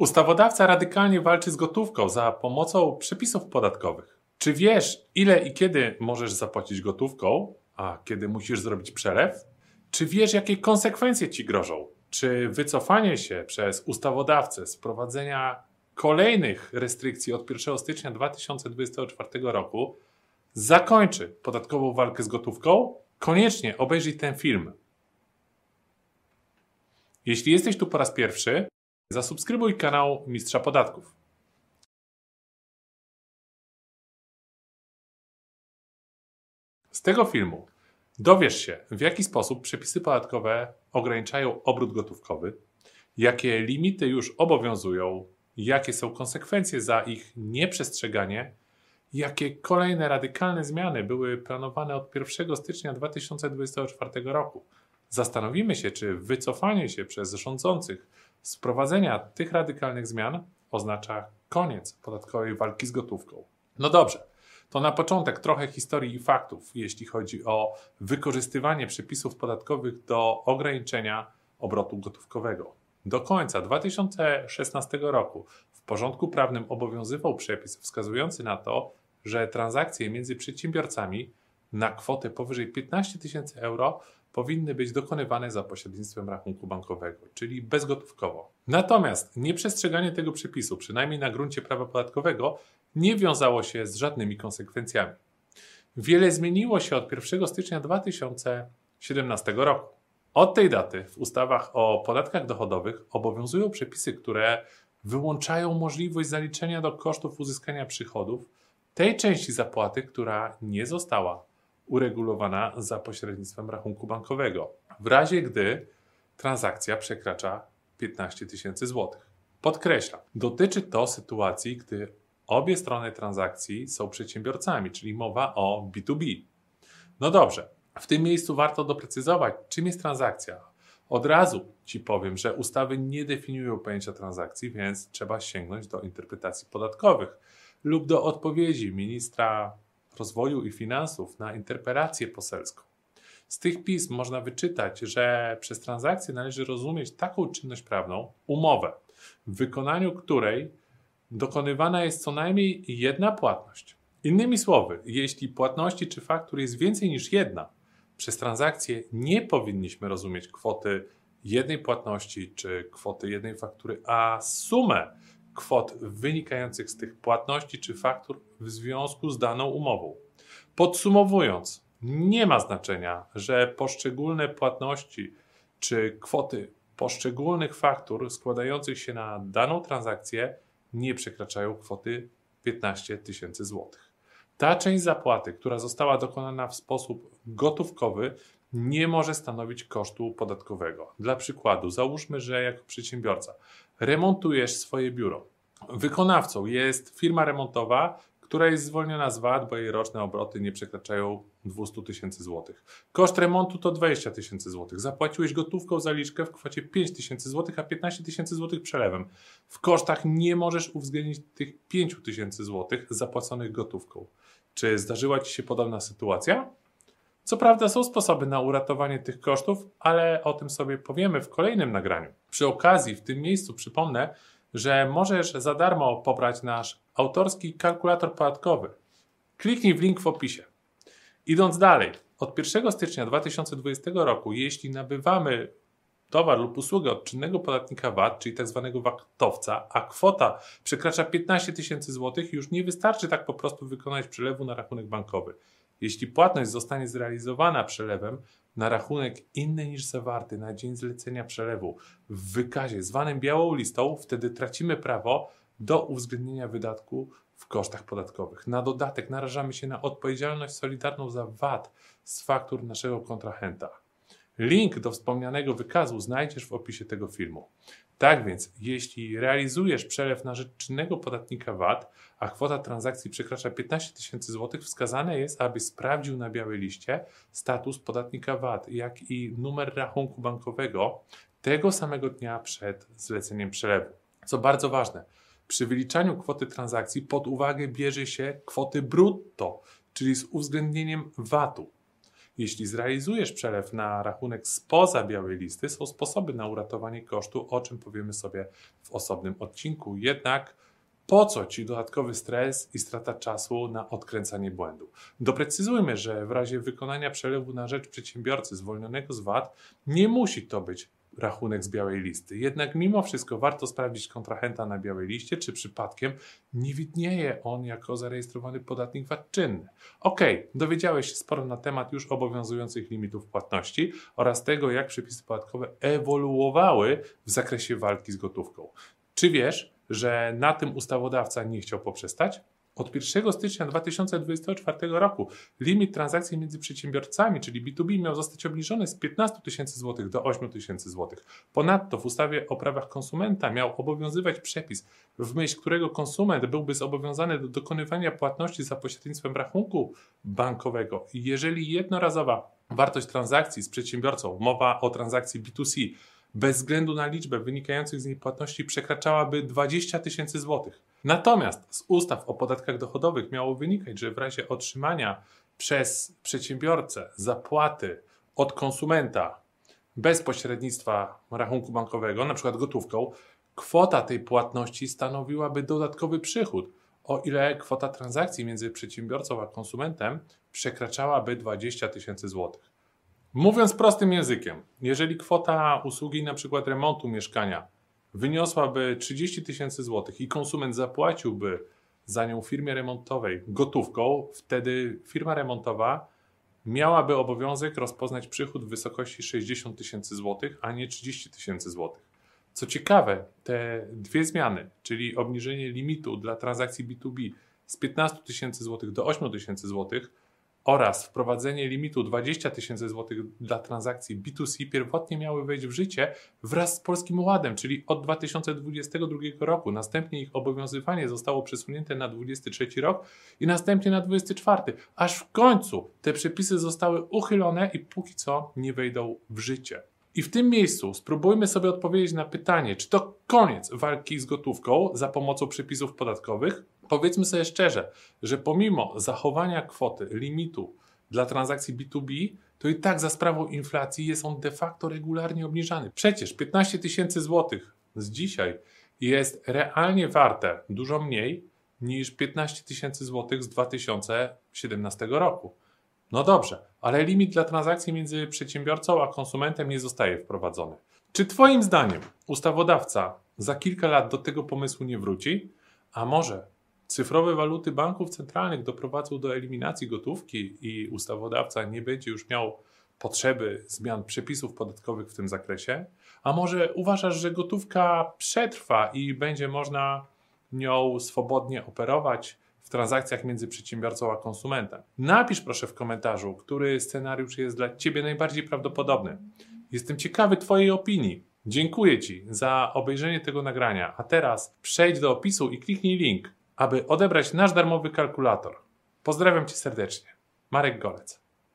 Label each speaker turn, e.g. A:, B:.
A: Ustawodawca radykalnie walczy z gotówką za pomocą przepisów podatkowych. Czy wiesz, ile i kiedy możesz zapłacić gotówką, a kiedy musisz zrobić przelew? Czy wiesz, jakie konsekwencje ci grożą? Czy wycofanie się przez ustawodawcę z prowadzenia kolejnych restrykcji od 1 stycznia 2024 roku zakończy podatkową walkę z gotówką? Koniecznie obejrzyj ten film. Jeśli jesteś tu po raz pierwszy, zasubskrybuj kanał Mistrza Podatków. Z tego filmu dowiesz się, w jaki sposób przepisy podatkowe ograniczają obrót gotówkowy, jakie limity już obowiązują, jakie są konsekwencje za ich nieprzestrzeganie, jakie kolejne radykalne zmiany były planowane od 1 stycznia 2024 roku. Zastanowimy się, czy wycofanie się przez rządzących z wprowadzenia tych radykalnych zmian oznacza koniec podatkowej walki z gotówką. No dobrze, to na początek trochę historii i faktów, jeśli chodzi o wykorzystywanie przepisów podatkowych do ograniczenia obrotu gotówkowego. Do końca 2016 roku w porządku prawnym obowiązywał przepis wskazujący na to, że transakcje między przedsiębiorcami na kwotę powyżej 15 tysięcy euro powinny być dokonywane za pośrednictwem rachunku bankowego, czyli bezgotówkowo. Natomiast nieprzestrzeganie tego przepisu, przynajmniej na gruncie prawa podatkowego, nie wiązało się z żadnymi konsekwencjami. Wiele zmieniło się od 1 stycznia 2017 roku. Od tej daty w ustawach o podatkach dochodowych obowiązują przepisy, które wyłączają możliwość zaliczenia do kosztów uzyskania przychodów tej części zapłaty, która nie została uregulowana za pośrednictwem rachunku bankowego, w razie gdy transakcja przekracza 15 tysięcy złotych. Podkreślam, dotyczy to sytuacji, gdy obie strony transakcji są przedsiębiorcami, czyli mowa o B2B. No dobrze, w tym miejscu warto doprecyzować, czym jest transakcja. Od razu Ci powiem, że ustawy nie definiują pojęcia transakcji, więc trzeba sięgnąć do interpretacji podatkowych lub do odpowiedzi ministra rozwoju i finansów na interpelację poselską. Z tych pism można wyczytać, że przez transakcję należy rozumieć taką czynność prawną, umowę, w wykonaniu której dokonywana jest co najmniej jedna płatność. Innymi słowy, jeśli płatności czy faktur jest więcej niż jedna, przez transakcję nie powinniśmy rozumieć kwoty jednej płatności czy kwoty jednej faktury, a sumę kwot wynikających z tych płatności czy faktur w związku z daną umową. Podsumowując, nie ma znaczenia, że poszczególne płatności czy kwoty poszczególnych faktur składających się na daną transakcję nie przekraczają kwoty 15 tysięcy złotych. Ta część zapłaty, która została dokonana w sposób gotówkowy, nie może stanowić kosztu podatkowego. Dla przykładu, załóżmy, że jako przedsiębiorca remontujesz swoje biuro. Wykonawcą jest firma remontowa, która jest zwolniona z VAT, bo jej roczne obroty nie przekraczają 200 tysięcy złotych. Koszt remontu to 20 tysięcy złotych. Zapłaciłeś gotówką zaliczkę w kwocie 5 tysięcy złotych, a 15 tysięcy złotych przelewem. W kosztach nie możesz uwzględnić tych 5 tysięcy złotych zapłaconych gotówką. Czy zdarzyła Ci się podobna sytuacja? Co prawda są sposoby na uratowanie tych kosztów, ale o tym sobie powiemy w kolejnym nagraniu. Przy okazji, w tym miejscu przypomnę, że możesz za darmo pobrać nasz autorski kalkulator podatkowy. Kliknij w link w opisie. Idąc dalej, od 1 stycznia 2020 roku, jeśli nabywamy towar lub usługę od czynnego podatnika VAT, czyli tzw. Tak VAT-owca, a kwota przekracza 15 tysięcy złotych, już nie wystarczy tak po prostu wykonać przelewu na rachunek bankowy. Jeśli płatność zostanie zrealizowana przelewem na rachunek inny niż zawarty na dzień zlecenia przelewu w wykazie zwanym białą listą, wtedy tracimy prawo do uwzględnienia wydatku w kosztach podatkowych. Na dodatek narażamy się na odpowiedzialność solidarną za VAT z faktur naszego kontrahenta. Link do wspomnianego wykazu znajdziesz w opisie tego filmu. Tak więc, jeśli realizujesz przelew na rzecz czynnego podatnika VAT, a kwota transakcji przekracza 15 tysięcy złotych, wskazane jest, aby sprawdził na białej liście status podatnika VAT, jak i numer rachunku bankowego tego samego dnia przed zleceniem przelewu. Co bardzo ważne, przy wyliczaniu kwoty transakcji pod uwagę bierze się kwoty brutto, czyli z uwzględnieniem VAT-u. Jeśli zrealizujesz przelew na rachunek spoza białej listy, są sposoby na uratowanie kosztu, o czym powiemy sobie w osobnym odcinku. Jednak po co ci dodatkowy stres i strata czasu na odkręcanie błędu? Doprecyzujmy, że w razie wykonania przelewu na rzecz przedsiębiorcy zwolnionego z VAT nie musi to być rachunek z białej listy. Jednak mimo wszystko warto sprawdzić kontrahenta na białej liście, czy przypadkiem nie widnieje on jako zarejestrowany podatnik VAT czynny. Ok, dowiedziałeś się sporo na temat już obowiązujących limitów płatności oraz tego, jak przepisy podatkowe ewoluowały w zakresie walki z gotówką. Czy wiesz, że na tym ustawodawca nie chciał poprzestać? Od 1 stycznia 2024 roku limit transakcji między przedsiębiorcami, czyli B2B, miał zostać obniżony z 15 tysięcy złotych do 8 tysięcy złotych. Ponadto w ustawie o prawach konsumenta miał obowiązywać przepis, w myśl którego konsument byłby zobowiązany do dokonywania płatności za pośrednictwem rachunku bankowego. Jeżeli jednorazowa wartość transakcji z przedsiębiorcą, mowa o transakcji B2C, bez względu na liczbę wynikających z niej płatności przekraczałaby 20 tysięcy złotych. Natomiast z ustaw o podatkach dochodowych miało wynikać, że w razie otrzymania przez przedsiębiorcę zapłaty od konsumenta bez pośrednictwa rachunku bankowego, na przykład gotówką, kwota tej płatności stanowiłaby dodatkowy przychód, o ile kwota transakcji między przedsiębiorcą a konsumentem przekraczałaby 20 tysięcy złotych. Mówiąc prostym językiem, jeżeli kwota usługi na przykład remontu mieszkania wyniosłaby 30 tysięcy złotych i konsument zapłaciłby za nią firmie remontowej gotówką, wtedy firma remontowa miałaby obowiązek rozpoznać przychód w wysokości 60 tysięcy złotych, a nie 30 tysięcy złotych. Co ciekawe, te dwie zmiany, czyli obniżenie limitu dla transakcji B2B z 15 tysięcy złotych do 8 tysięcy złotych, oraz wprowadzenie limitu 20 tysięcy złotych dla transakcji B2C pierwotnie miały wejść w życie wraz z Polskim Ładem, czyli od 2022 roku. Następnie ich obowiązywanie zostało przesunięte na 2023 rok i następnie na 2024, aż w końcu te przepisy zostały uchylone i póki co nie wejdą w życie. I w tym miejscu spróbujmy sobie odpowiedzieć na pytanie, czy to koniec walki z gotówką za pomocą przepisów podatkowych, powiedzmy sobie szczerze, że pomimo zachowania kwoty, limitu dla transakcji B2B, to i tak za sprawą inflacji jest on de facto regularnie obniżany. Przecież 15 tysięcy złotych z dzisiaj jest realnie warte dużo mniej niż 15 tysięcy złotych z 2017 roku. No dobrze, ale limit dla transakcji między przedsiębiorcą a konsumentem nie zostaje wprowadzony. Czy Twoim zdaniem ustawodawca za kilka lat do tego pomysłu nie wróci? A może Cyfrowe waluty banków centralnych doprowadzą do eliminacji gotówki i ustawodawca nie będzie już miał potrzeby zmian przepisów podatkowych w tym zakresie? A może uważasz, że gotówka przetrwa i będzie można nią swobodnie operować w transakcjach między przedsiębiorcą a konsumentem? Napisz proszę w komentarzu, który scenariusz jest dla Ciebie najbardziej prawdopodobny. Jestem ciekawy Twojej opinii. Dziękuję Ci za obejrzenie tego nagrania, a teraz przejdź do opisu i kliknij link aby odebrać nasz darmowy kalkulator. Pozdrawiam Cię serdecznie. Marek Golec.